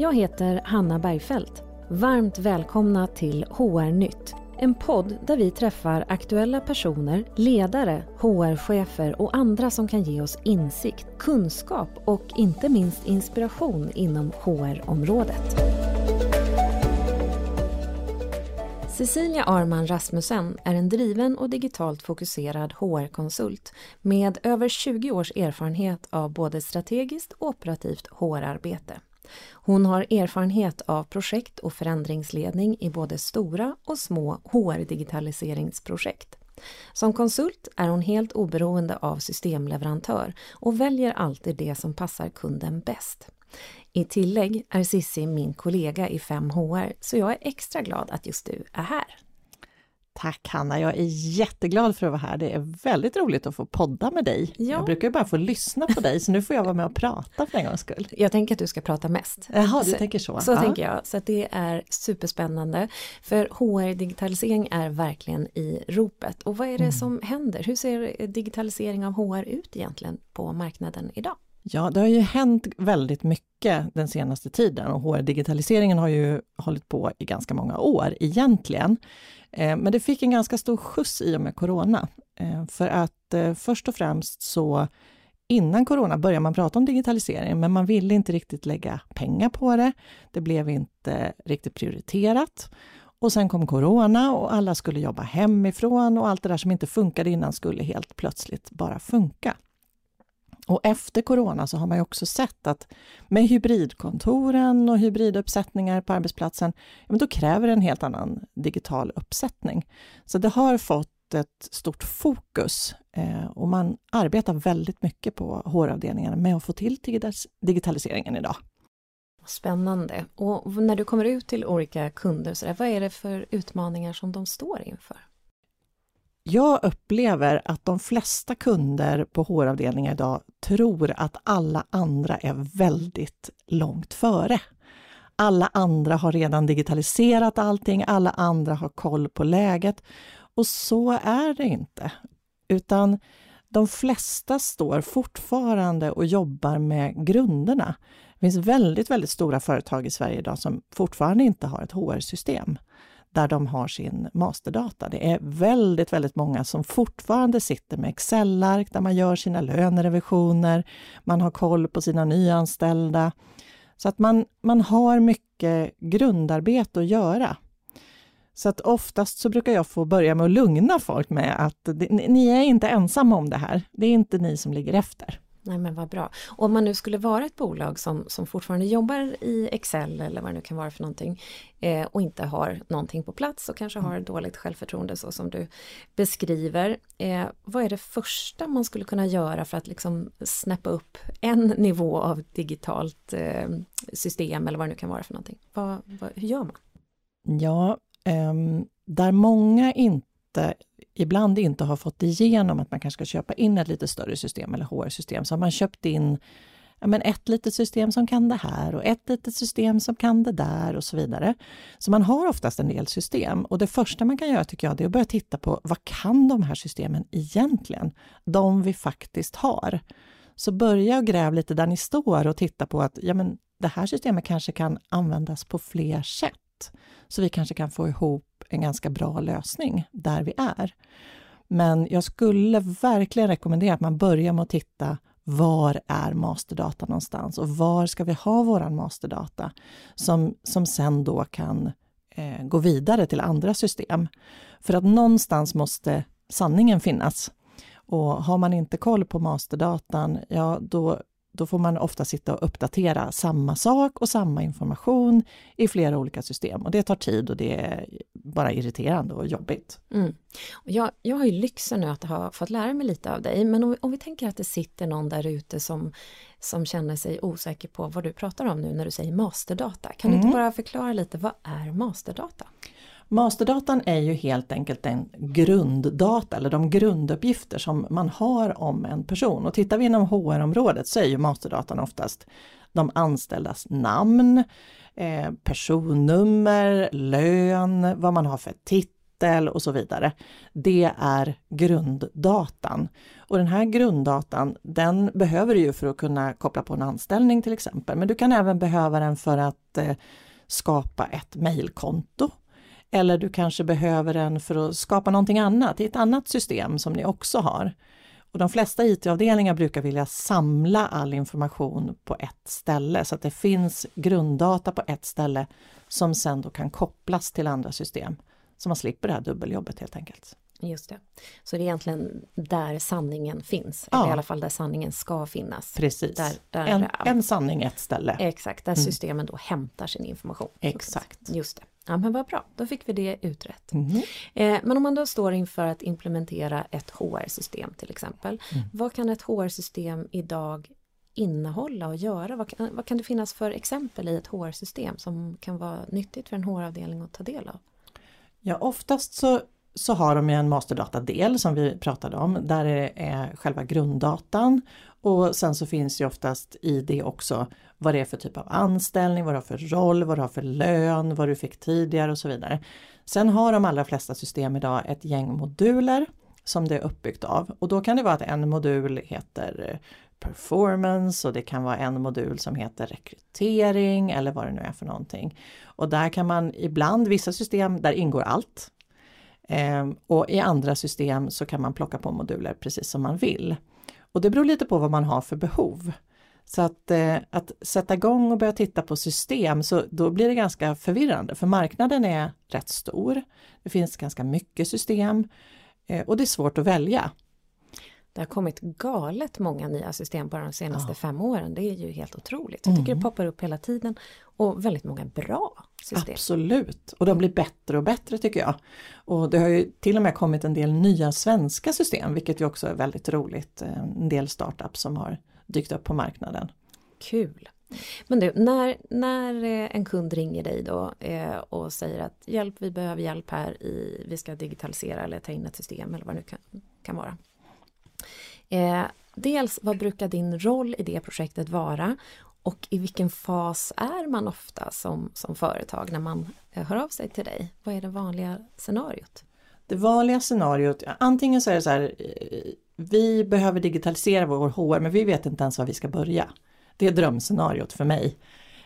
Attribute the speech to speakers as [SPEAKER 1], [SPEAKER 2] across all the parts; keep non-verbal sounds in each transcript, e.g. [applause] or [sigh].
[SPEAKER 1] Jag heter Hanna Bergfeldt. Varmt välkomna till HR-nytt. En podd där vi träffar aktuella personer, ledare, HR-chefer och andra som kan ge oss insikt, kunskap och inte minst inspiration inom HR-området. Cecilia Arman Rasmussen är en driven och digitalt fokuserad HR-konsult med över 20 års erfarenhet av både strategiskt och operativt HR-arbete. Hon har erfarenhet av projekt och förändringsledning i både stora och små HR-digitaliseringsprojekt. Som konsult är hon helt oberoende av systemleverantör och väljer alltid det som passar kunden bäst. I tillägg är Sissi min kollega i 5HR, så jag är extra glad att just du är här.
[SPEAKER 2] Tack Hanna, jag är jätteglad för att vara här. Det är väldigt roligt att få podda med dig. Ja. Jag brukar bara få lyssna på dig, så nu får jag vara med och prata för en gångs skull.
[SPEAKER 1] Jag tänker att du ska prata mest.
[SPEAKER 2] Jaha, du så, tänker så.
[SPEAKER 1] Så ja. tänker jag, så det är superspännande. För HR-digitalisering är verkligen i ropet. Och vad är det mm. som händer? Hur ser digitalisering av HR ut egentligen på marknaden idag?
[SPEAKER 2] Ja, det har ju hänt väldigt mycket den senaste tiden och HR-digitaliseringen har ju hållit på i ganska många år egentligen. Eh, men det fick en ganska stor skjuts i och med Corona. Eh, för att eh, först och främst så innan Corona började man prata om digitalisering, men man ville inte riktigt lägga pengar på det. Det blev inte riktigt prioriterat. Och sen kom Corona och alla skulle jobba hemifrån och allt det där som inte funkade innan skulle helt plötsligt bara funka. Och efter corona så har man ju också sett att med hybridkontoren och hybriduppsättningar på arbetsplatsen, ja, men då kräver det en helt annan digital uppsättning. Så det har fått ett stort fokus eh, och man arbetar väldigt mycket på HR-avdelningarna med att få till digitaliseringen idag.
[SPEAKER 1] Spännande. Och när du kommer ut till olika kunder, så där, vad är det för utmaningar som de står inför?
[SPEAKER 2] Jag upplever att de flesta kunder på HR-avdelningar idag tror att alla andra är väldigt långt före. Alla andra har redan digitaliserat allting, alla andra har koll på läget. Och så är det inte. Utan de flesta står fortfarande och jobbar med grunderna. Det finns väldigt, väldigt stora företag i Sverige idag som fortfarande inte har ett HR-system där de har sin masterdata. Det är väldigt, väldigt många som fortfarande sitter med Excel-ark där man gör sina lönerevisioner, man har koll på sina nyanställda. Så att man, man har mycket grundarbete att göra. Så att oftast så brukar jag få börja med att lugna folk med att ni är inte ensamma om det här. Det är inte ni som ligger efter.
[SPEAKER 1] Nej men vad bra. Och om man nu skulle vara ett bolag som, som fortfarande jobbar i Excel eller vad det nu kan vara för någonting eh, och inte har någonting på plats och kanske har mm. dåligt självförtroende så som du beskriver. Eh, vad är det första man skulle kunna göra för att liksom snäppa upp en nivå av digitalt eh, system eller vad det nu kan vara för någonting? Vad, vad, hur gör man?
[SPEAKER 2] Ja, um, där många inte ibland inte har fått igenom att man kanske ska köpa in ett lite större system eller HR-system, så har man köpt in ja, men ett litet system som kan det här och ett litet system som kan det där och så vidare. Så man har oftast en del system och det första man kan göra tycker jag, det är att börja titta på vad kan de här systemen egentligen? De vi faktiskt har. Så börja och gräv lite där ni står och titta på att ja, men det här systemet kanske kan användas på fler sätt. Så vi kanske kan få ihop en ganska bra lösning där vi är. Men jag skulle verkligen rekommendera att man börjar med att titta var är masterdata någonstans och var ska vi ha våran masterdata som, som sen då kan eh, gå vidare till andra system. För att någonstans måste sanningen finnas. Och har man inte koll på masterdatan, ja då då får man ofta sitta och uppdatera samma sak och samma information i flera olika system. Och det tar tid och det är bara irriterande och jobbigt.
[SPEAKER 1] Mm. Jag, jag har ju lyxen nu att ha fått lära mig lite av dig, men om, om vi tänker att det sitter någon där ute som, som känner sig osäker på vad du pratar om nu när du säger masterdata. Kan mm. du inte mm. bara förklara lite, vad är masterdata?
[SPEAKER 2] Masterdatan är ju helt enkelt en grunddata eller de grunduppgifter som man har om en person. Och tittar vi inom HR-området så är ju masterdatan oftast de anställdas namn, eh, personnummer, lön, vad man har för titel titel och så vidare. Det är grunddatan. Och den här grunddatan, den behöver du ju för att kunna koppla på en anställning till exempel. Men du kan även behöva den för att eh, skapa ett mejlkonto. Eller du kanske behöver den för att skapa någonting annat i ett annat system som ni också har. Och de flesta IT-avdelningar brukar vilja samla all information på ett ställe så att det finns grunddata på ett ställe som sen då kan kopplas till andra system. Så man slipper det här dubbeljobbet helt enkelt.
[SPEAKER 1] Just det. Så det är egentligen där sanningen finns, ja. eller i alla fall där sanningen ska finnas.
[SPEAKER 2] Precis,
[SPEAKER 1] där,
[SPEAKER 2] där en, en sanning ett ställe.
[SPEAKER 1] Exakt, där mm. systemen då hämtar sin information.
[SPEAKER 2] Exakt.
[SPEAKER 1] Just det. Ja men vad bra, då fick vi det utrett. Mm. Eh, men om man då står inför att implementera ett HR-system till exempel. Mm. Vad kan ett HR-system idag innehålla och göra? Vad kan, vad kan det finnas för exempel i ett HR-system som kan vara nyttigt för en HR-avdelning att ta del av?
[SPEAKER 2] Ja oftast så så har de ju en masterdatadel som vi pratade om, där det är själva grunddatan och sen så finns ju oftast i det också vad det är för typ av anställning, vad du har för roll, vad du har för lön, vad du fick tidigare och så vidare. Sen har de allra flesta system idag ett gäng moduler som det är uppbyggt av och då kan det vara att en modul heter eh, performance och det kan vara en modul som heter rekrytering eller vad det nu är för någonting. Och där kan man ibland, vissa system, där ingår allt. Eh, och i andra system så kan man plocka på moduler precis som man vill. Och det beror lite på vad man har för behov. Så att, eh, att sätta igång och börja titta på system, så då blir det ganska förvirrande för marknaden är rätt stor. Det finns ganska mycket system eh, och det är svårt att välja.
[SPEAKER 1] Det har kommit galet många nya system bara de senaste ja. fem åren. Det är ju helt otroligt. Jag tycker mm. det poppar upp hela tiden och väldigt många bra system.
[SPEAKER 2] Absolut, och de blir bättre och bättre tycker jag. Och det har ju till och med kommit en del nya svenska system, vilket ju också är väldigt roligt. En del startups som har dykt upp på marknaden.
[SPEAKER 1] Kul! Men du, när, när eh, en kund ringer dig då eh, och säger att hjälp, vi behöver hjälp här i, vi ska digitalisera eller ta in ett system eller vad det nu kan, kan vara. Eh, dels, vad brukar din roll i det projektet vara? Och i vilken fas är man ofta som, som företag när man eh, hör av sig till dig? Vad är det vanliga scenariot?
[SPEAKER 2] Det vanliga scenariot, antingen så är det så här, eh, vi behöver digitalisera vår HR men vi vet inte ens var vi ska börja. Det är drömscenariot för mig.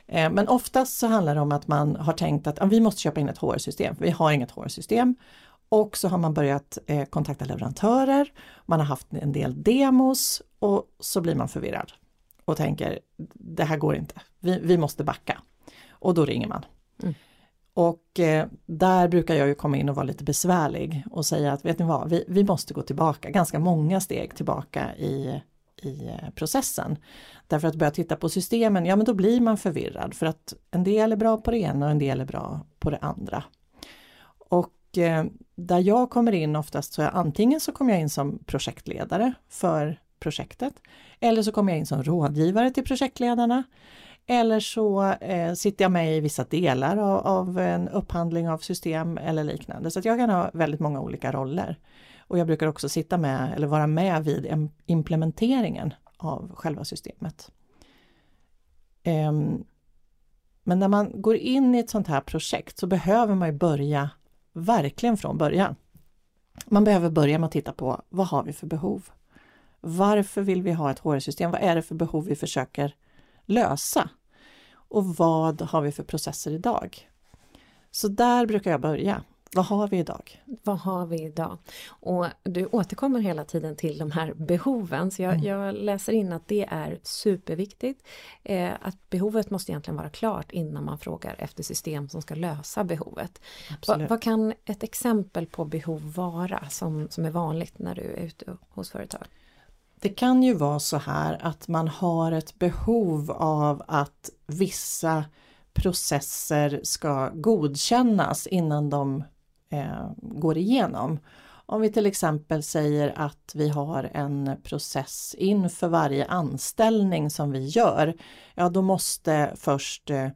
[SPEAKER 2] Eh, men oftast så handlar det om att man har tänkt att vi måste köpa in ett HR-system, vi har inget HR-system. Och så har man börjat eh, kontakta leverantörer, man har haft en del demos och så blir man förvirrad och tänker det här går inte, vi, vi måste backa. Och då ringer man. Mm. Och eh, där brukar jag ju komma in och vara lite besvärlig och säga att vet ni vad, vi, vi måste gå tillbaka, ganska många steg tillbaka i, i eh, processen. Därför att börja titta på systemen, ja men då blir man förvirrad för att en del är bra på det ena och en del är bra på det andra. Och eh, där jag kommer in oftast så är antingen så kommer jag in som projektledare för projektet eller så kommer jag in som rådgivare till projektledarna eller så eh, sitter jag med i vissa delar av, av, en upphandling av system eller liknande. Så jag kan ha väldigt många olika roller. Och jag brukar också sitta med eller vara med vid implementeringen av själva systemet. Eh, men när man går in i ett sånt här projekt så behöver man ju börja verkligen från början. Man behöver börja med att titta på vad har vi för behov? Varför vill vi ha ett HR-system? Vad är det för behov vi försöker lösa? Och vad har vi för processer idag? Så där brukar jag börja. Vad har vi idag?
[SPEAKER 1] Vad har vi idag? Och du återkommer hela tiden till de här behoven, så jag, mm. jag läser in att det är superviktigt. Eh, att behovet måste egentligen vara klart innan man frågar efter system som ska lösa behovet. Va, vad kan ett exempel på behov vara som, som är vanligt när du är ute hos företag?
[SPEAKER 2] Det kan ju vara så här att man har ett behov av att vissa processer ska godkännas innan de eh, går igenom. Om vi till exempel säger att vi har en process inför varje anställning som vi gör, ja då måste först eh,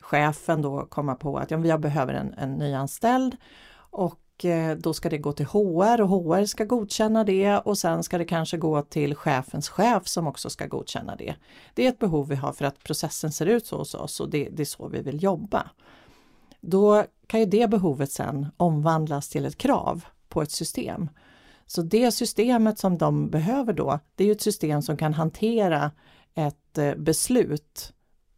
[SPEAKER 2] chefen då komma på att ja, jag behöver en, en nyanställd och eh, då ska det gå till HR och HR ska godkänna det och sen ska det kanske gå till chefens chef som också ska godkänna det. Det är ett behov vi har för att processen ser ut så hos oss och det, det är så vi vill jobba då kan ju det behovet sen omvandlas till ett krav på ett system. Så det systemet som de behöver då, det är ju ett system som kan hantera ett eh, beslut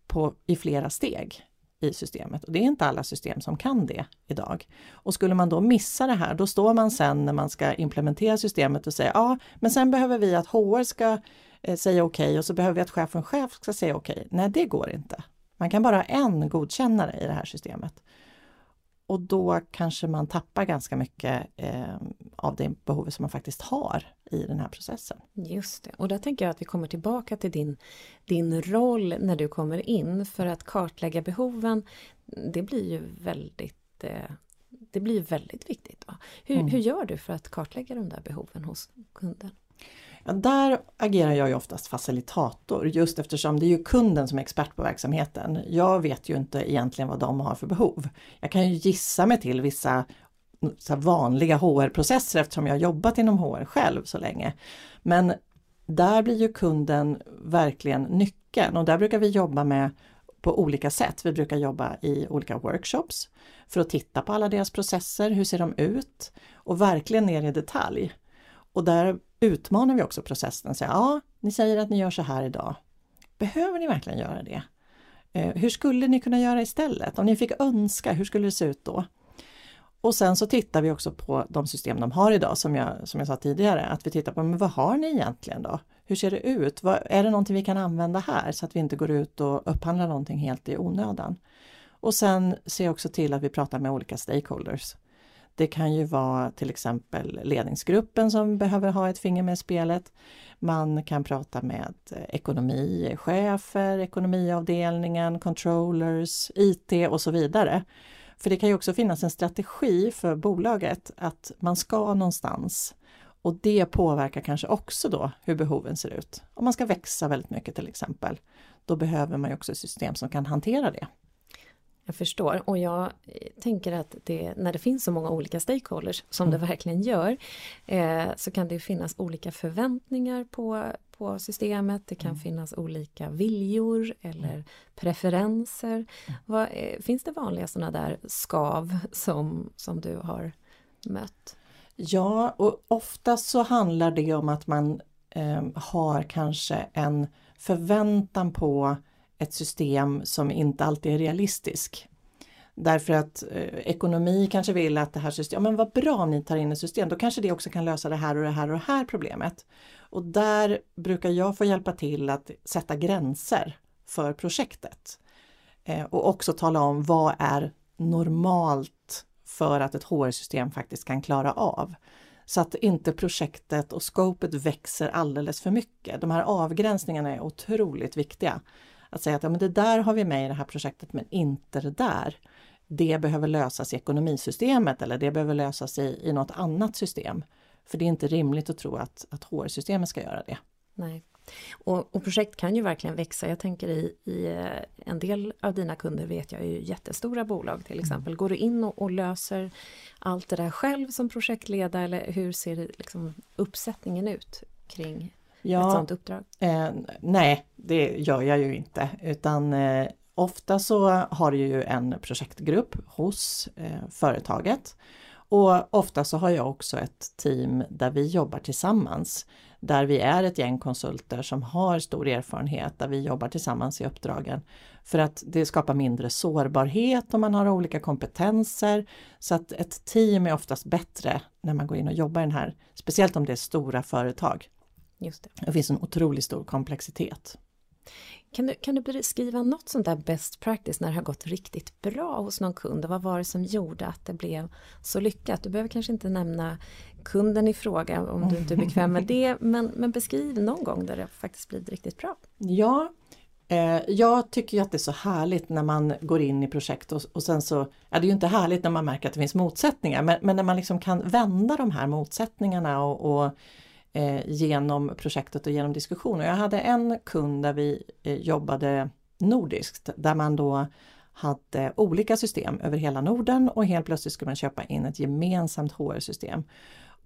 [SPEAKER 2] på, i flera steg i systemet. Och Det är inte alla system som kan det idag. Och skulle man då missa det här, då står man sen när man ska implementera systemet och säger ja, men sen behöver vi att HR ska eh, säga okej okay, och så behöver vi att chefen chef ska säga okej. Okay. Nej, det går inte. Man kan bara ha en godkännare i det här systemet. Och då kanske man tappar ganska mycket eh, av det behovet som man faktiskt har i den här processen.
[SPEAKER 1] Just det, och där tänker jag att vi kommer tillbaka till din, din roll när du kommer in för att kartlägga behoven. Det blir ju väldigt eh, det blir väldigt viktigt. Hur, mm. hur gör du för att kartlägga de där behoven hos kunden?
[SPEAKER 2] Ja, där agerar jag ju oftast facilitator just eftersom det är ju kunden som är expert på verksamheten. Jag vet ju inte egentligen vad de har för behov. Jag kan ju gissa mig till vissa vanliga HR-processer eftersom jag jobbat inom HR själv så länge. Men där blir ju kunden verkligen nyckeln och där brukar vi jobba med på olika sätt. Vi brukar jobba i olika workshops för att titta på alla deras processer, hur ser de ut? Och verkligen ner i detalj. Och där utmanar vi också processen och säger ja, ni säger att ni gör så här idag. Behöver ni verkligen göra det? Eh, hur skulle ni kunna göra istället? Om ni fick önska, hur skulle det se ut då? Och sen så tittar vi också på de system de har idag som jag, som jag sa tidigare, att vi tittar på men vad har ni egentligen då? Hur ser det ut? Vad, är det någonting vi kan använda här så att vi inte går ut och upphandlar någonting helt i onödan? Och sen ser jag också till att vi pratar med olika stakeholders. Det kan ju vara till exempel ledningsgruppen som behöver ha ett finger med i spelet. Man kan prata med eh, ekonomichefer, ekonomiavdelningen, controllers, IT och så vidare. För det kan ju också finnas en strategi för bolaget att man ska någonstans. Och det påverkar kanske också då hur behoven ser ut. Om man ska växa väldigt mycket till exempel, då behöver man ju också system som kan hantera det.
[SPEAKER 1] Jag förstår och jag eh, tänker att det, när det finns så många olika stakeholders som mm. det verkligen gör eh, så kan det finnas olika förväntningar på, på systemet. Det kan mm. finnas olika viljor eller mm. preferenser. Mm. Vad, eh, finns det vanliga sådana där skav som, som du har mött?
[SPEAKER 2] Ja, och ofta så handlar det om att man eh, har kanske en förväntan på ett system som inte alltid är realistisk. Därför att eh, ekonomi kanske vill att det här systemet, ja men vad bra om ni tar in ett system, då kanske det också kan lösa det här och det här och det här problemet. Och där brukar jag få hjälpa till att sätta gränser för projektet. Eh, och också tala om vad är normalt för att ett HR-system faktiskt kan klara av. Så att inte projektet och scopet växer alldeles för mycket. De här avgränsningarna är otroligt viktiga. Att säga att ja, men det där har vi med i det här projektet men inte det där. Det behöver lösas i ekonomisystemet eller det behöver lösas i, i något annat system. För det är inte rimligt att tro att, att HR-systemet ska göra det.
[SPEAKER 1] Nej. Och, och, projekt kan ju verkligen växa. Jag tänker i, i, eh, en del av dina kunder vet jag är ju jättestora bolag till exempel. Mm. Går du in och, och, löser allt det där själv som projektledare eller hur ser liksom uppsättningen ut kring ja, ett sådant uppdrag?
[SPEAKER 2] Eh, nej, det gör jag ju inte utan eh, ofta så har ju en projektgrupp hos eh, företaget och ofta så har jag också ett team där vi jobbar tillsammans. Där vi är ett gäng konsulter som har stor erfarenhet, där vi jobbar tillsammans i uppdragen. För att det skapar mindre sårbarhet om man har olika kompetenser. Så att ett team är oftast bättre när man går in och jobbar i den här, speciellt om det är stora företag.
[SPEAKER 1] Just det.
[SPEAKER 2] det finns en otroligt stor komplexitet.
[SPEAKER 1] Kan du, kan du beskriva något sånt där best practice när det har gått riktigt bra hos någon kund och vad var det som gjorde att det blev så lyckat? Du behöver kanske inte nämna kunden i fråga om du inte är bekväm med det [laughs] men, men beskriv någon gång där det faktiskt blivit riktigt bra.
[SPEAKER 2] Ja, eh, jag tycker ju att det är så härligt när man går in i projekt och, och sen så, ja det är ju inte härligt när man märker att det finns motsättningar men, men när man liksom kan vända de här motsättningarna och, och eh, genom projektet och genom diskussioner. Jag hade en kund där vi eh, jobbade nordiskt där man då hade olika system över hela Norden och helt plötsligt skulle man köpa in ett gemensamt HR-system.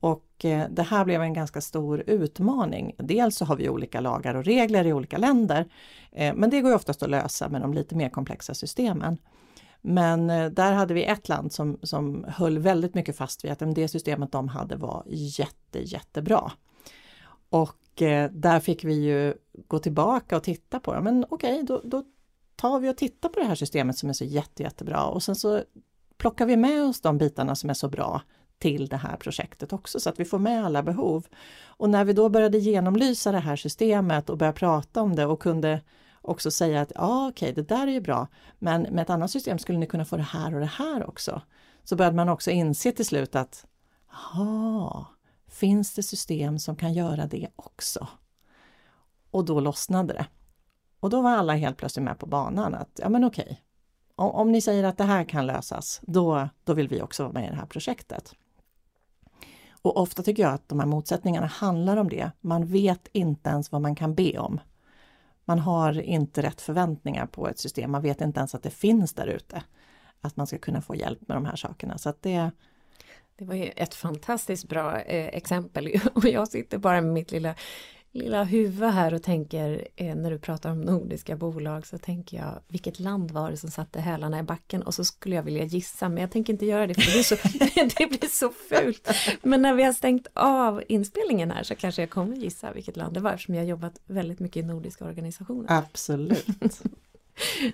[SPEAKER 2] Och eh, det här blev en ganska stor utmaning. Dels så har vi olika lagar och regler i olika länder, eh, men det går ju oftast att lösa med de lite mer komplexa systemen. Men eh, där hade vi ett land som, som höll väldigt mycket fast vid att det systemet de hade var jätte, jättebra. Och eh, där fick vi ju gå tillbaka och titta på ja, Men okej, okay, då, då tar vi och tittar på det här systemet som är så jätte, jättebra och sen så plockar vi med oss de bitarna som är så bra till det här projektet också så att vi får med alla behov. Och när vi då började genomlysa det här systemet och började prata om det och kunde också säga att ja, okej, det där är ju bra, men med ett annat system skulle ni kunna få det här och det här också. Så började man också inse till slut att, ja, finns det system som kan göra det också? Och då lossnade det. Och då var alla helt plötsligt med på banan att, ja men okej, om, om ni säger att det här kan lösas, då, då vill vi också vara med i det här projektet. Och ofta tycker jag att de här motsättningarna handlar om det. Man vet inte ens vad man kan be om. Man har inte rätt förväntningar på ett system. Man vet inte ens att det finns där ute. Att man ska kunna få hjälp med de här sakerna. Så att det,
[SPEAKER 1] det var ju ett fantastiskt bra eh, exempel [laughs] och jag sitter bara med mitt lilla lilla huvud här och tänker eh, när du pratar om nordiska bolag så tänker jag vilket land var det som satte hälarna i backen och så skulle jag vilja gissa men jag tänker inte göra det för det blir så, [laughs] det blir så fult. Men när vi har stängt av inspelningen här så kanske jag kommer gissa vilket land det var eftersom jag jobbat väldigt mycket i nordiska organisationer.
[SPEAKER 2] Absolut. [laughs]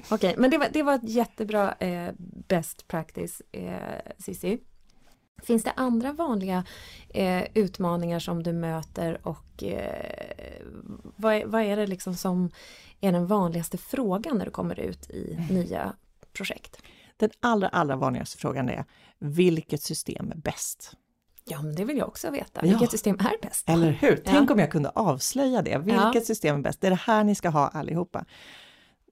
[SPEAKER 1] Okej, okay, men det var, det var ett jättebra eh, best practice eh, Cissi. Finns det andra vanliga eh, utmaningar som du möter och eh, vad, är, vad, är det liksom som är den vanligaste frågan när du kommer ut i mm. nya projekt?
[SPEAKER 2] Den allra, allra vanligaste frågan är vilket system är bäst?
[SPEAKER 1] Ja, men det vill jag också veta. Ja. Vilket system är bäst?
[SPEAKER 2] Eller hur? Tänk ja. om jag kunde avslöja det. Vilket ja. system är bäst? Det är det här ni ska ha allihopa.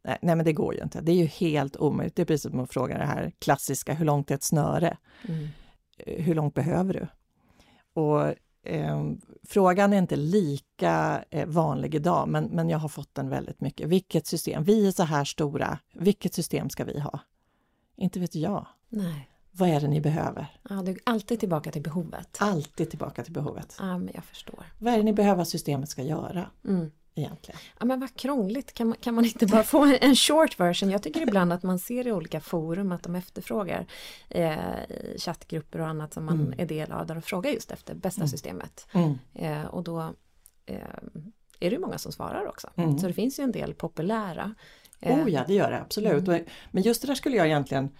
[SPEAKER 2] Nej, nej, men det går ju inte. Det är ju helt omöjligt. Det är precis som att fråga det här klassiska, hur långt är ett snöre? Mm hur långt behöver du? Och eh, frågan är inte lika eh, vanlig idag, men, men jag har fått den väldigt mycket. Vilket system? Vi är så här stora. Vilket system ska vi ha? Inte vet jag.
[SPEAKER 1] Nej.
[SPEAKER 2] Vad är det ni behöver?
[SPEAKER 1] Ja, du är alltid tillbaka till behovet.
[SPEAKER 2] Alltid tillbaka till behovet.
[SPEAKER 1] Ja, men jag förstår.
[SPEAKER 2] Vad är det ni behöver att systemet ska göra?
[SPEAKER 1] Mm
[SPEAKER 2] egentligen.
[SPEAKER 1] Ja men vad krångligt, kan man, kan man inte bara få en short version? Jag tycker ibland att man ser i olika forum att de efterfrågar eh, chattgrupper och annat som man mm. är del av där de frågar just efter bästa mm. systemet.
[SPEAKER 2] Mm.
[SPEAKER 1] Eh, och då eh, är det många som svarar också.
[SPEAKER 2] Mm.
[SPEAKER 1] Så det finns ju en del populära.
[SPEAKER 2] oh ja, det gör det absolut. Mm. Men just det där skulle jag egentligen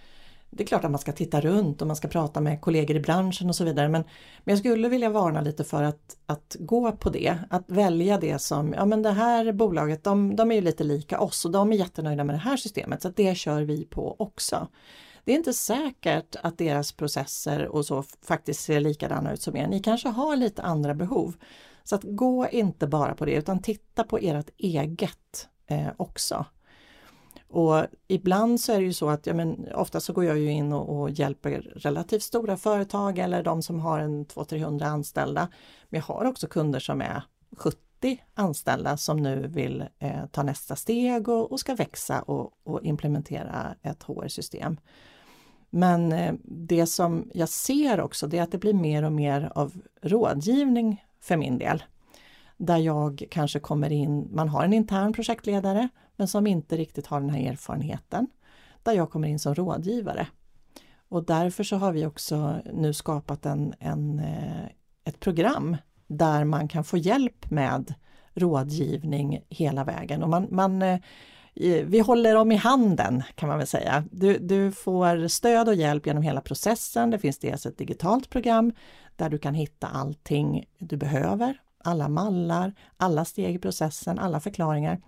[SPEAKER 2] det är klart att man ska titta runt och man ska prata med kollegor i branschen och så vidare men, men jag skulle vilja varna lite för att, att gå på det, att välja det som, ja men det här bolaget de, de är ju lite lika oss och de är jättenöjda med det här systemet så det kör vi på också. Det är inte säkert att deras processer och så faktiskt ser likadana ut som er. Ni kanske har lite andra behov. Så att gå inte bara på det utan titta på ert eget eh, också. Och ibland så är det ju så att, ja men ofta så går jag ju in och, och hjälper relativt stora företag eller de som har en 200-300 anställda. Men jag har också kunder som är 70 anställda som nu vill eh, ta nästa steg och, och ska växa och, och, implementera ett HR-system. Men eh, det som jag ser också det är att det blir mer och mer av rådgivning för min del där jag kanske kommer in, man har en intern projektledare men som inte riktigt har den här erfarenheten, där jag kommer in som rådgivare. Och därför så har vi också nu skapat en, en, eh, ett program där man kan få hjälp med rådgivning hela vägen. Och man, man, eh, eh, vi håller dem i handen kan man väl säga. Du, du får stöd och hjälp genom hela processen. Det finns dels ett digitalt program där du kan hitta allting du behöver alla mallar, alla steg i processen, alla förklaringar.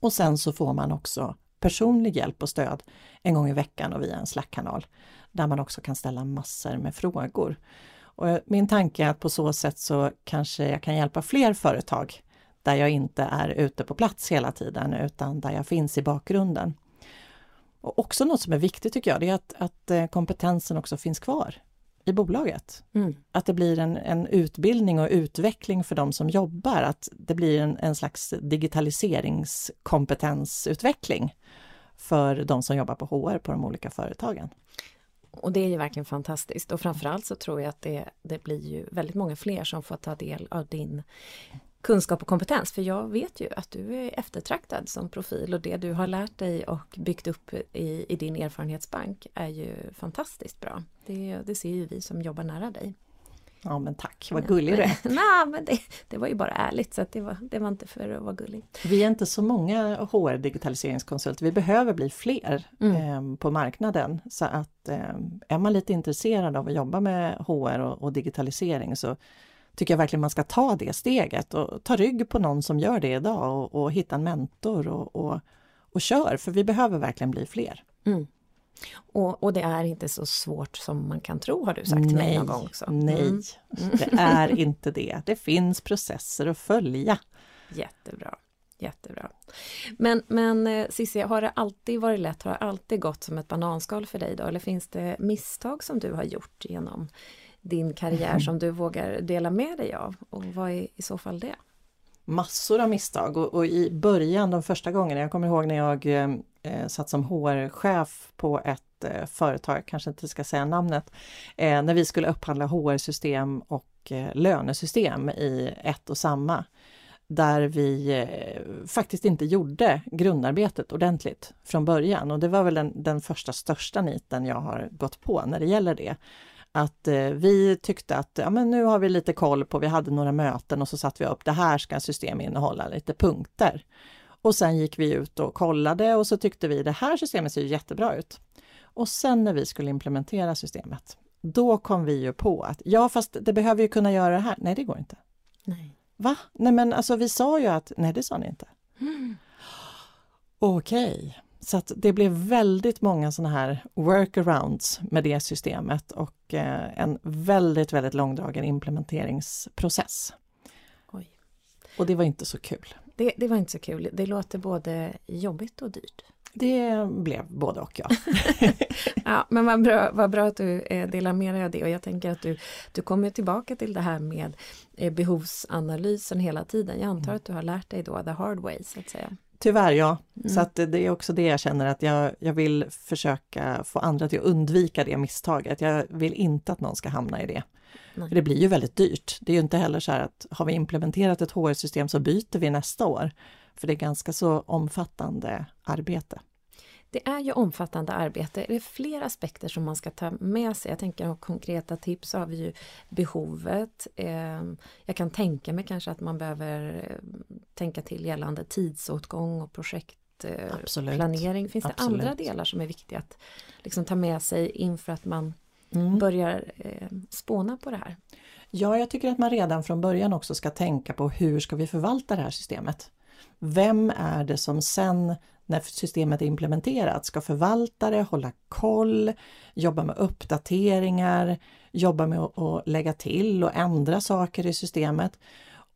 [SPEAKER 2] Och sen så får man också personlig hjälp och stöd en gång i veckan och via en Slack-kanal där man också kan ställa massor med frågor. Och min tanke är att på så sätt så kanske jag kan hjälpa fler företag där jag inte är ute på plats hela tiden utan där jag finns i bakgrunden. Och också något som är viktigt tycker jag, det är att, att eh, kompetensen också finns kvar i bolaget.
[SPEAKER 1] Mm.
[SPEAKER 2] Att det blir en, en, utbildning och utveckling för de som jobbar, att det blir en, en slags digitaliseringskompetensutveckling för de som jobbar på HR på de olika företagen.
[SPEAKER 1] Och det är ju verkligen fantastiskt och framförallt så tror jag att det, det blir ju väldigt många fler som får ta del av din kunskap och kompetens. För jag vet ju att du är eftertraktad som profil och det du har lärt dig och byggt upp i, i din erfarenhetsbank är ju fantastiskt bra. Det, det ser ju vi som jobbar nära dig.
[SPEAKER 2] Ja men tack, vad gullig du är. [laughs]
[SPEAKER 1] Nej, men det, det, var ju bara ärligt så det, var, det var inte för att vara gullig.
[SPEAKER 2] Vi är inte så många HR digitaliseringskonsulter, vi behöver bli fler mm. eh, på marknaden. Så att eh, är man lite intresserad av att jobba med HR och, och, digitalisering så tycker jag verkligen man ska ta det steget och ta rygg på någon som gör det idag och, och hitta en mentor och, och, och kör, för vi behöver verkligen bli fler.
[SPEAKER 1] Mm. Och, och, det är inte så svårt som man kan tro har du sagt till mig någon gång också.
[SPEAKER 2] Nej, mm. det är inte det. Det finns processer att följa.
[SPEAKER 1] Jättebra. Jättebra. Men, men eh, Cissi, har det alltid varit lätt, har det alltid gått som ett bananskal för dig då? Eller finns det misstag som du har gjort genom din karriär som du vågar dela med dig av? Och vad är i så fall det?
[SPEAKER 2] Massor av misstag och, och i början, de första gångerna, jag kommer ihåg när jag eh, eh satt som HR-chef på ett eh, företag, kanske inte ska säga namnet, eh, när vi skulle upphandla HR-system och eh, lönesystem i ett och samma. Där vi eh, faktiskt inte gjorde grundarbetet ordentligt från början och det var väl den, den första största niten jag har gått på när det gäller det att eh, vi tyckte att ja, men nu har vi lite koll på, vi hade några möten och så satte vi upp det här ska system innehålla lite punkter. Och sen gick vi ut och kollade och så tyckte vi det här systemet ser jättebra ut. Och sen när vi skulle implementera systemet, då kom vi ju på att ja, fast det behöver ju kunna göra det här. Nej, det går inte.
[SPEAKER 1] Nej.
[SPEAKER 2] Va? Nej, men alltså vi sa ju att nej, det sa ni inte. Mm. Okej. Så att det blev väldigt många sådana här workarounds med det systemet och eh, en väldigt, väldigt långdragen implementeringsprocess.
[SPEAKER 1] Oj.
[SPEAKER 2] Och det var inte så kul.
[SPEAKER 1] Det, det var inte så kul. Det låter både jobbigt och dyrt.
[SPEAKER 2] Det blev både och ja. [laughs]
[SPEAKER 1] ja men vad bra, vad bra att du eh, delar med dig av det och jag tänker att du, du kommer tillbaka till det här med eh, behovsanalysen hela tiden. Jag antar mm. att du har lärt dig då the hard way så att säga.
[SPEAKER 2] Tyvärr ja, mm. så att det är också det jag känner att jag, jag vill försöka få andra till att undvika det misstaget. Jag vill inte att någon ska hamna i det. För det blir ju väldigt dyrt. Det är ju inte heller så här att har vi implementerat ett HR-system så byter vi nästa år. För det är ganska så omfattande arbete.
[SPEAKER 1] Det är ju omfattande arbete. Det är fler aspekter som man ska ta med sig. Jag tänker att konkreta tips har vi ju behovet. Ehm, jag kan tänka mig kanske att man behöver eh, tänka till gällande tidsåtgång och projektplanering. Finns det Absolut. andra delar som är viktiga att liksom ta med sig inför att man mm. börjar eh, spåna på det här?
[SPEAKER 2] Ja, jag tycker att man redan från början också ska tänka på hur ska vi förvalta det här systemet? Vem är det som sen när systemet är implementerat ska förvaltare hålla koll, jobba med uppdateringar, jobba med att lägga till och ändra saker i systemet.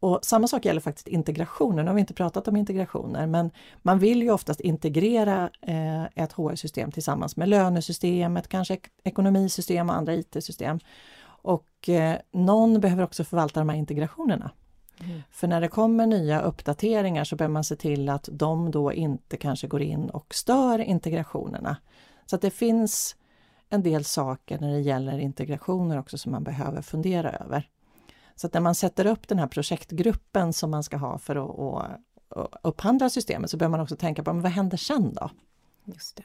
[SPEAKER 2] Och samma sak gäller faktiskt integrationen. Nu har vi inte pratat om integrationer, men man vill ju oftast integrera eh, ett HR-system tillsammans med lönesystemet, kanske ekonomisystem och andra IT-system. Och eh, någon behöver också förvalta de här integrationerna. Mm. För när det kommer nya uppdateringar så behöver man se till att de då inte kanske går in och stör integrationerna. Så att det finns en del saker när det gäller integrationer också som man behöver fundera över. Så att när man sätter upp den här projektgruppen som man ska ha för att, att upphandla systemet så behöver man också tänka på, men vad händer sen då?
[SPEAKER 1] Just det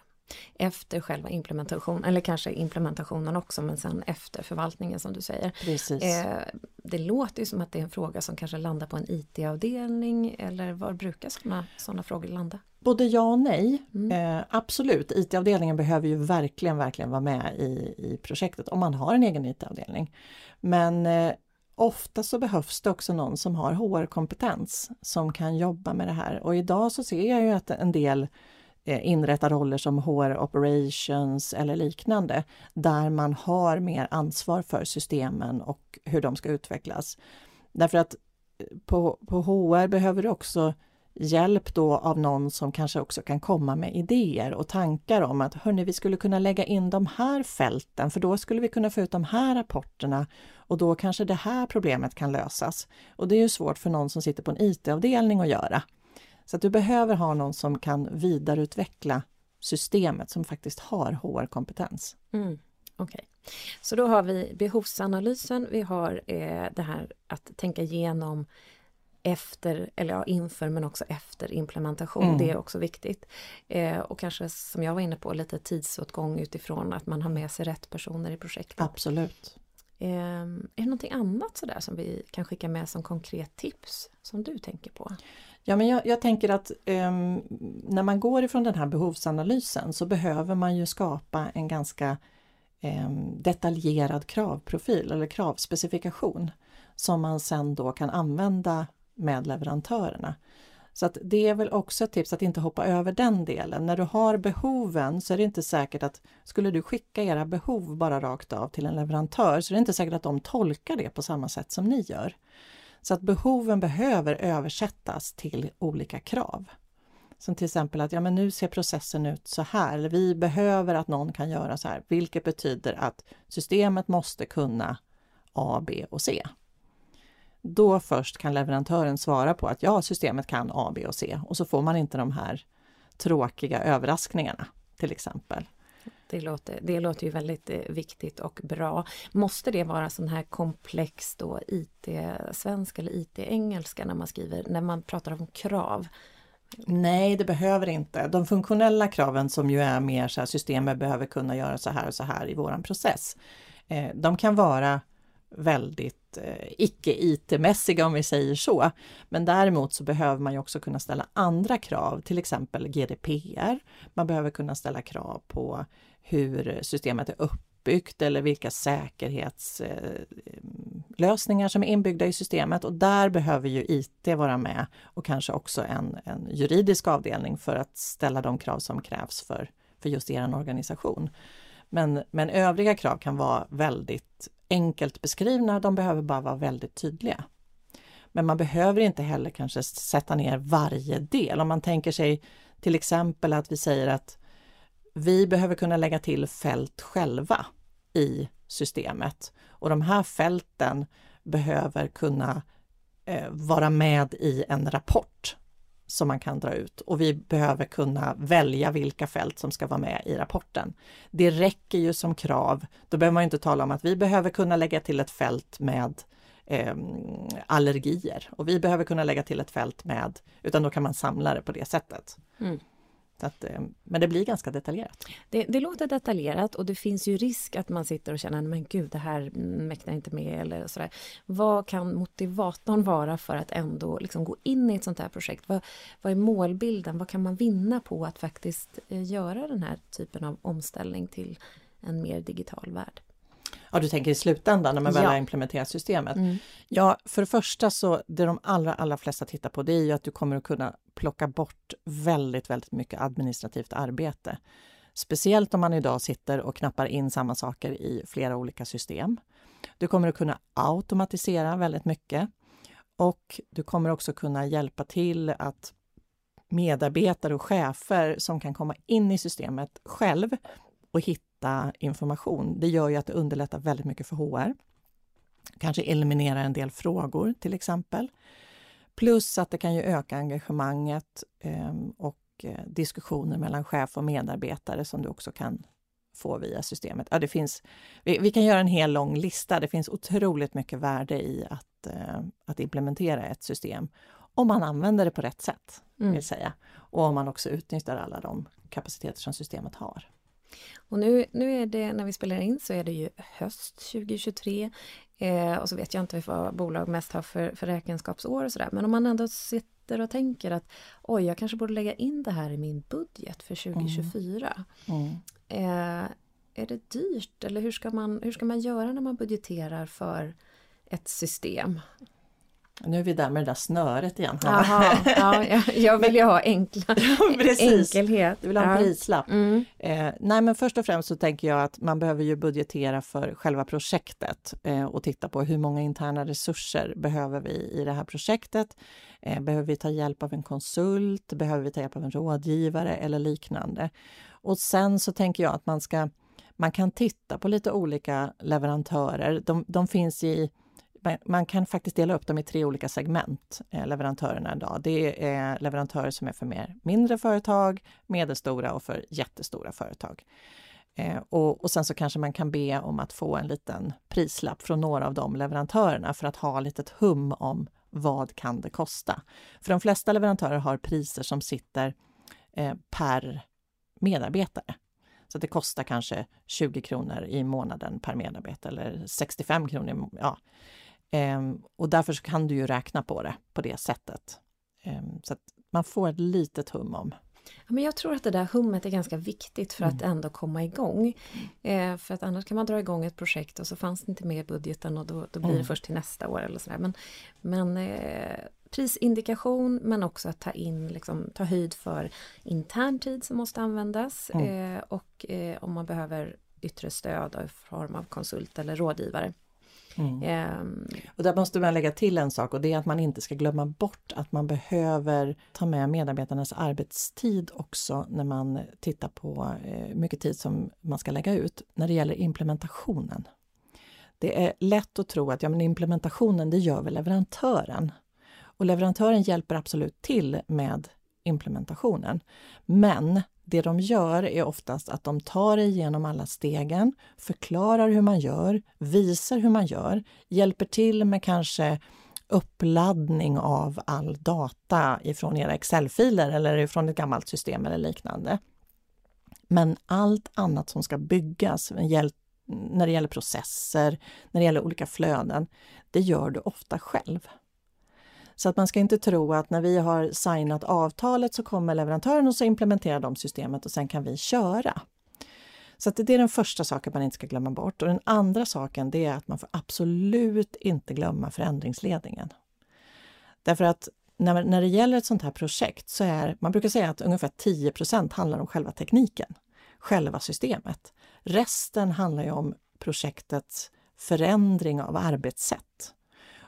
[SPEAKER 1] efter själva implementationen, eller kanske implementationen också men sen efter förvaltningen som du säger.
[SPEAKER 2] Eh,
[SPEAKER 1] det låter ju som att det är en fråga som kanske landar på en IT-avdelning eller var brukar sådana såna frågor landa?
[SPEAKER 2] Både ja och nej. Mm. Eh, absolut, IT-avdelningen behöver ju verkligen, verkligen vara med i, i projektet om man har en egen IT-avdelning. Men eh, Ofta så behövs det också någon som har HR-kompetens som kan jobba med det här och idag så ser jag ju att en del Eh, inrätta roller som HR operations eller liknande, där man har mer ansvar för systemen och hur de ska utvecklas. Därför att eh, på, på HR behöver du också hjälp då av någon som kanske också kan komma med idéer och tankar om att hörni, vi skulle kunna lägga in de här fälten för då skulle vi kunna få ut de här rapporterna och då kanske det här problemet kan lösas. Och det är ju svårt för någon som sitter på en IT-avdelning att göra. Så att du behöver ha någon som kan vidareutveckla systemet som faktiskt har HR-kompetens.
[SPEAKER 1] Mm, Okej, okay. så då har vi behovsanalysen, vi har eh, det här att tänka igenom efter, eller ja, inför men också efter implementation. Mm. Det är också viktigt. Eh, och kanske som jag var inne på lite tidsåtgång utifrån att man har med sig rätt personer i projektet.
[SPEAKER 2] Absolut.
[SPEAKER 1] Ehm, är det någonting annat sådär som vi kan skicka med som konkret tips som du tänker på?
[SPEAKER 2] Ja, men jag, jag tänker att um, när man går ifrån den här behovsanalysen så behöver man ju skapa en ganska um, detaljerad kravprofil eller kravspecifikation som man sen då kan använda med leverantörerna. Så att det är väl också ett tips att inte hoppa över den delen. När du har behoven så är det inte säkert att skulle du skicka era behov bara rakt av till en leverantör så är det inte säkert att de tolkar det på samma sätt som ni gör. Så att behoven behöver översättas till olika krav. Som till exempel att ja, men nu ser processen ut så här, eller vi behöver att någon kan göra så här, vilket betyder att systemet måste kunna A, B och C. Då först kan leverantören svara på att ja, systemet kan A, B och C och så får man inte de här tråkiga överraskningarna till exempel.
[SPEAKER 1] Det låter, det låter ju väldigt eh, viktigt och bra. Måste det vara sån här komplex då IT-svenska eller IT-engelska när man skriver, när man pratar om krav?
[SPEAKER 2] Nej, det behöver inte. De funktionella kraven som ju är mer så här, systemet behöver kunna göra så här och så här i våran process. Eh, de kan vara väldigt eh, icke-IT-mässiga om vi säger så. Men däremot så behöver man ju också kunna ställa andra krav, till exempel GDPR. Man behöver kunna ställa krav på hur systemet är uppbyggt eller vilka säkerhetslösningar eh, som är inbyggda i systemet och där behöver ju IT vara med och kanske också en, en juridisk avdelning för att ställa de krav som krävs för, för just er organisation. Men, men övriga krav kan vara väldigt enkelt beskrivna, de behöver bara vara väldigt tydliga. Men man behöver inte heller kanske sätta ner varje del. Om man tänker sig till exempel att vi säger att vi behöver kunna lägga till fält själva i systemet och de här fälten behöver kunna eh, vara med i en rapport som man kan dra ut och vi behöver kunna välja vilka fält som ska vara med i rapporten. Det räcker ju som krav. Då behöver man inte tala om att vi behöver kunna lägga till ett fält med eh, allergier och vi behöver kunna lägga till ett fält med, utan då kan man samla det på det sättet. Mm. Att, eh, men det blir ganska detaljerat.
[SPEAKER 1] Det, det, låter detaljerat och det finns ju risk att man sitter och känner men gud det här mäktar jag inte med eller sådär. Vad kan motivatorn vara för att ändå liksom gå in i ett sånt här projekt? Vad, vad är målbilden? Vad kan man vinna på att faktiskt eh, göra den här typen av omställning till en mer digital värld?
[SPEAKER 2] Ja, du tänker i slutändan när man väl ja. har implementerat systemet. Mm. Ja, för det första så det de allra, allra flesta tittar på det är ju att du kommer att kunna plocka bort väldigt, väldigt mycket administrativt arbete. Speciellt om man idag sitter och knappar in samma saker i flera olika system. Du kommer att kunna automatisera väldigt mycket och du kommer också kunna hjälpa till att medarbetare och chefer som kan komma in i systemet själv och hitta information. Det gör ju att det underlättar väldigt mycket för HR. Kanske eliminera en del frågor till exempel. Plus att det kan ju öka engagemanget ehm, och eh, diskussioner mellan chef och medarbetare som du också kan få via systemet. Ja, det finns, vi, vi, kan göra en hel lång lista. Det finns otroligt mycket värde i att, eh, att implementera ett system om man använder det på rätt sätt, mm. vill säga. Och om man också utnyttjar alla de kapaciteter som systemet har.
[SPEAKER 1] Och nu, nu är det, när vi spelar in så är det ju höst 2023. Eh, och så vet jag inte vad bolag mest har för, för räkenskapsår och sådär. Men om man ändå sitter och tänker att oj, jag kanske borde lägga in det här i min budget för 2024. Mm. Mm. Eh, är det dyrt eller hur ska, man, hur ska man göra när man budgeterar för ett system?
[SPEAKER 2] Nu är vi där med det där snöret igen.
[SPEAKER 1] Aha, ja, [laughs] jag vill ju ha enkla, enkelhet.
[SPEAKER 2] Du vill ha en ja. prislapp. Mm. Eh, nej men först och främst så tänker jag att man behöver ju budgetera för själva projektet eh, och titta på hur många interna resurser behöver vi i det här projektet. Eh, behöver vi ta hjälp av en konsult? Behöver vi ta hjälp av en rådgivare eller liknande? Och sen så tänker jag att man ska man kan titta på lite olika leverantörer. De, de finns i man kan faktiskt dela upp dem i tre olika segment, eh, leverantörerna idag. Det är leverantörer som är för mer mindre företag, medelstora och för jättestora företag. Eh, och, och, sen så kanske man kan be om att få en liten prislapp från några av de leverantörerna för att ha lite hum om vad kan det kosta? För de flesta leverantörer har priser som sitter eh, per medarbetare. Så det kostar kanske 20 kronor i månaden per medarbetare eller 65 kronor. Ja. Ehm, och därför kan du ju räkna på det på det sättet. Ehm, så att man får ett litet hum om
[SPEAKER 1] Ja, men jag tror att det där hummet är ganska viktigt för att mm. ändå komma igång. Eh, för att annars kan man dra igång ett projekt och så fanns det inte med i budgeten och då, då blir det mm. först till nästa år eller sådär. Men, men eh, prisindikation men också att ta in, liksom, ta höjd för intern tid som måste användas mm. eh, och om man behöver yttre stöd i form av konsult eller rådgivare.
[SPEAKER 2] Mm. Um, och där måste man lägga till en sak och det är att man inte ska glömma bort att man behöver ta med medarbetarnas arbetstid också när man tittar på eh, mycket tid som man ska lägga ut när det gäller implementationen. Det är lätt att tro att ja, men implementationen det gör väl leverantören. Och leverantören hjälper absolut till med implementationen. Men det de gör är oftast att de tar igenom alla stegen, förklarar hur man gör, visar hur man gör, hjälper till med kanske uppladdning av all data ifrån era Excel-filer eller ifrån ett gammalt system eller liknande. Men allt annat som ska byggas när det gäller processer, när det gäller olika flöden, det gör du ofta själv. Så att man ska inte tro att när vi har signat avtalet så kommer leverantören och så implementerar de systemet och sen kan vi köra. Så att det är den första saken man inte ska glömma bort. Och den andra saken det är att man får absolut inte glömma förändringsledningen. Därför att när, när det gäller ett sånt här projekt så är, man brukar säga att ungefär 10% handlar om själva tekniken, själva systemet. Resten handlar ju om projektets förändring av arbetssätt.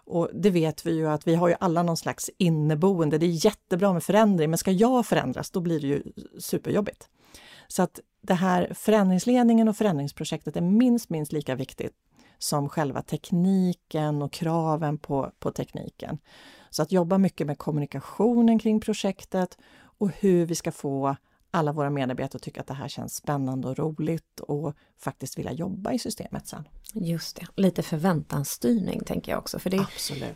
[SPEAKER 2] Och det vet vi ju att vi har ju alla någon slags inneboende. Det är jättebra med förändring, men ska jag förändras, då blir det ju superjobbigt. Så att det här förändringsledningen och förändringsprojektet är minst, minst lika viktigt som själva tekniken och kraven på, på tekniken. Så att jobba mycket med kommunikationen kring projektet och hur vi ska få alla våra medarbetare tycker att det här känns spännande och roligt och faktiskt vilja jobba i systemet sen.
[SPEAKER 1] Just det, lite förväntansstyrning tänker jag också. För det,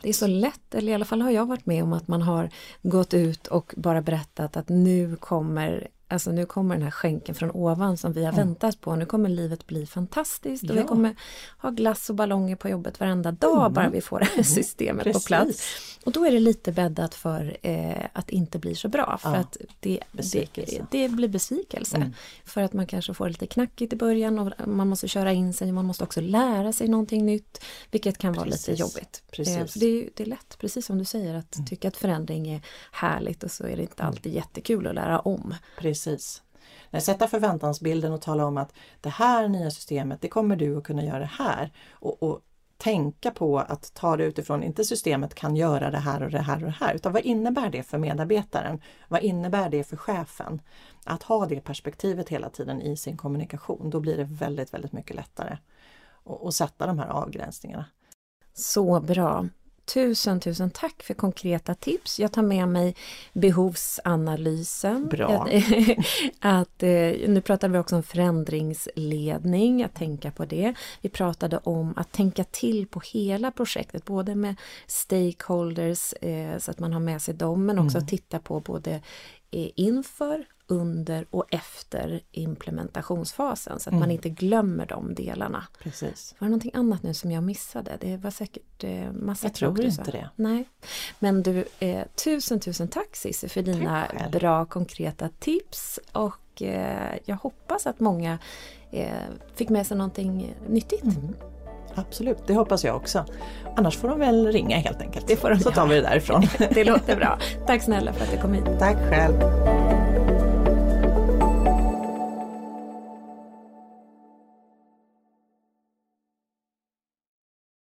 [SPEAKER 1] det, är så lätt, eller i alla fall har jag varit med om att man har gått ut och bara berättat att nu kommer Alltså nu kommer den här skänken från ovan som vi har mm. väntat på. Nu kommer livet bli fantastiskt och ja. vi kommer ha glass och ballonger på jobbet varenda dag mm. bara vi får det här mm. systemet mm. på plats. Och då är det lite bäddat för eh, att inte bli så bra för ja. att det, det, det, blir besvikelse. Mm. För att man kanske får lite knackigt i början och man måste köra in sig, man måste också lära sig någonting nytt vilket kan vara precis. lite jobbigt. Precis. Eh, det, är, det är lätt, precis som du säger, att mm. tycka att förändring är härligt och så är det inte alltid jättekul att lära om.
[SPEAKER 2] Precis precis. Eh, sätta förväntansbilden och tala om att det här nya systemet, det kommer du att kunna göra här. Och, och tänka på att ta det utifrån, inte systemet kan göra det här och det här och det här, utan vad innebär det för medarbetaren? Vad innebär det för chefen? Att ha det perspektivet hela tiden i sin kommunikation, då blir det väldigt, väldigt mycket lättare att sätta de här avgränsningarna.
[SPEAKER 1] Så bra! Tusen, tusen tack för konkreta tips. Jag tar med mig behovsanalysen.
[SPEAKER 2] Bra. [laughs]
[SPEAKER 1] att, eh, nu pratade vi också om förändringsledning, att tänka på det. Vi pratade om att tänka till på hela projektet, både med stakeholders, eh, så att man har med sig dem, men också mm. titta på både eh, inför under och efter implementationsfasen så att mm. man inte glömmer de delarna.
[SPEAKER 2] Precis.
[SPEAKER 1] Var det någonting annat nu som jag missade? Det var säkert eh, massa
[SPEAKER 2] Jag tror inte det.
[SPEAKER 1] Nej. Men du, eh, tusen tusen tack Cissi för dina bra konkreta tips och eh, jag hoppas att många eh, fick med sig någonting nyttigt. Mm.
[SPEAKER 2] Absolut, det hoppas jag också. Annars får de väl ringa helt enkelt.
[SPEAKER 1] Det får de
[SPEAKER 2] Så tar vi det därifrån. [laughs]
[SPEAKER 1] det låter bra. [laughs] Tack snälla för att du kom hit.
[SPEAKER 2] Tack själv.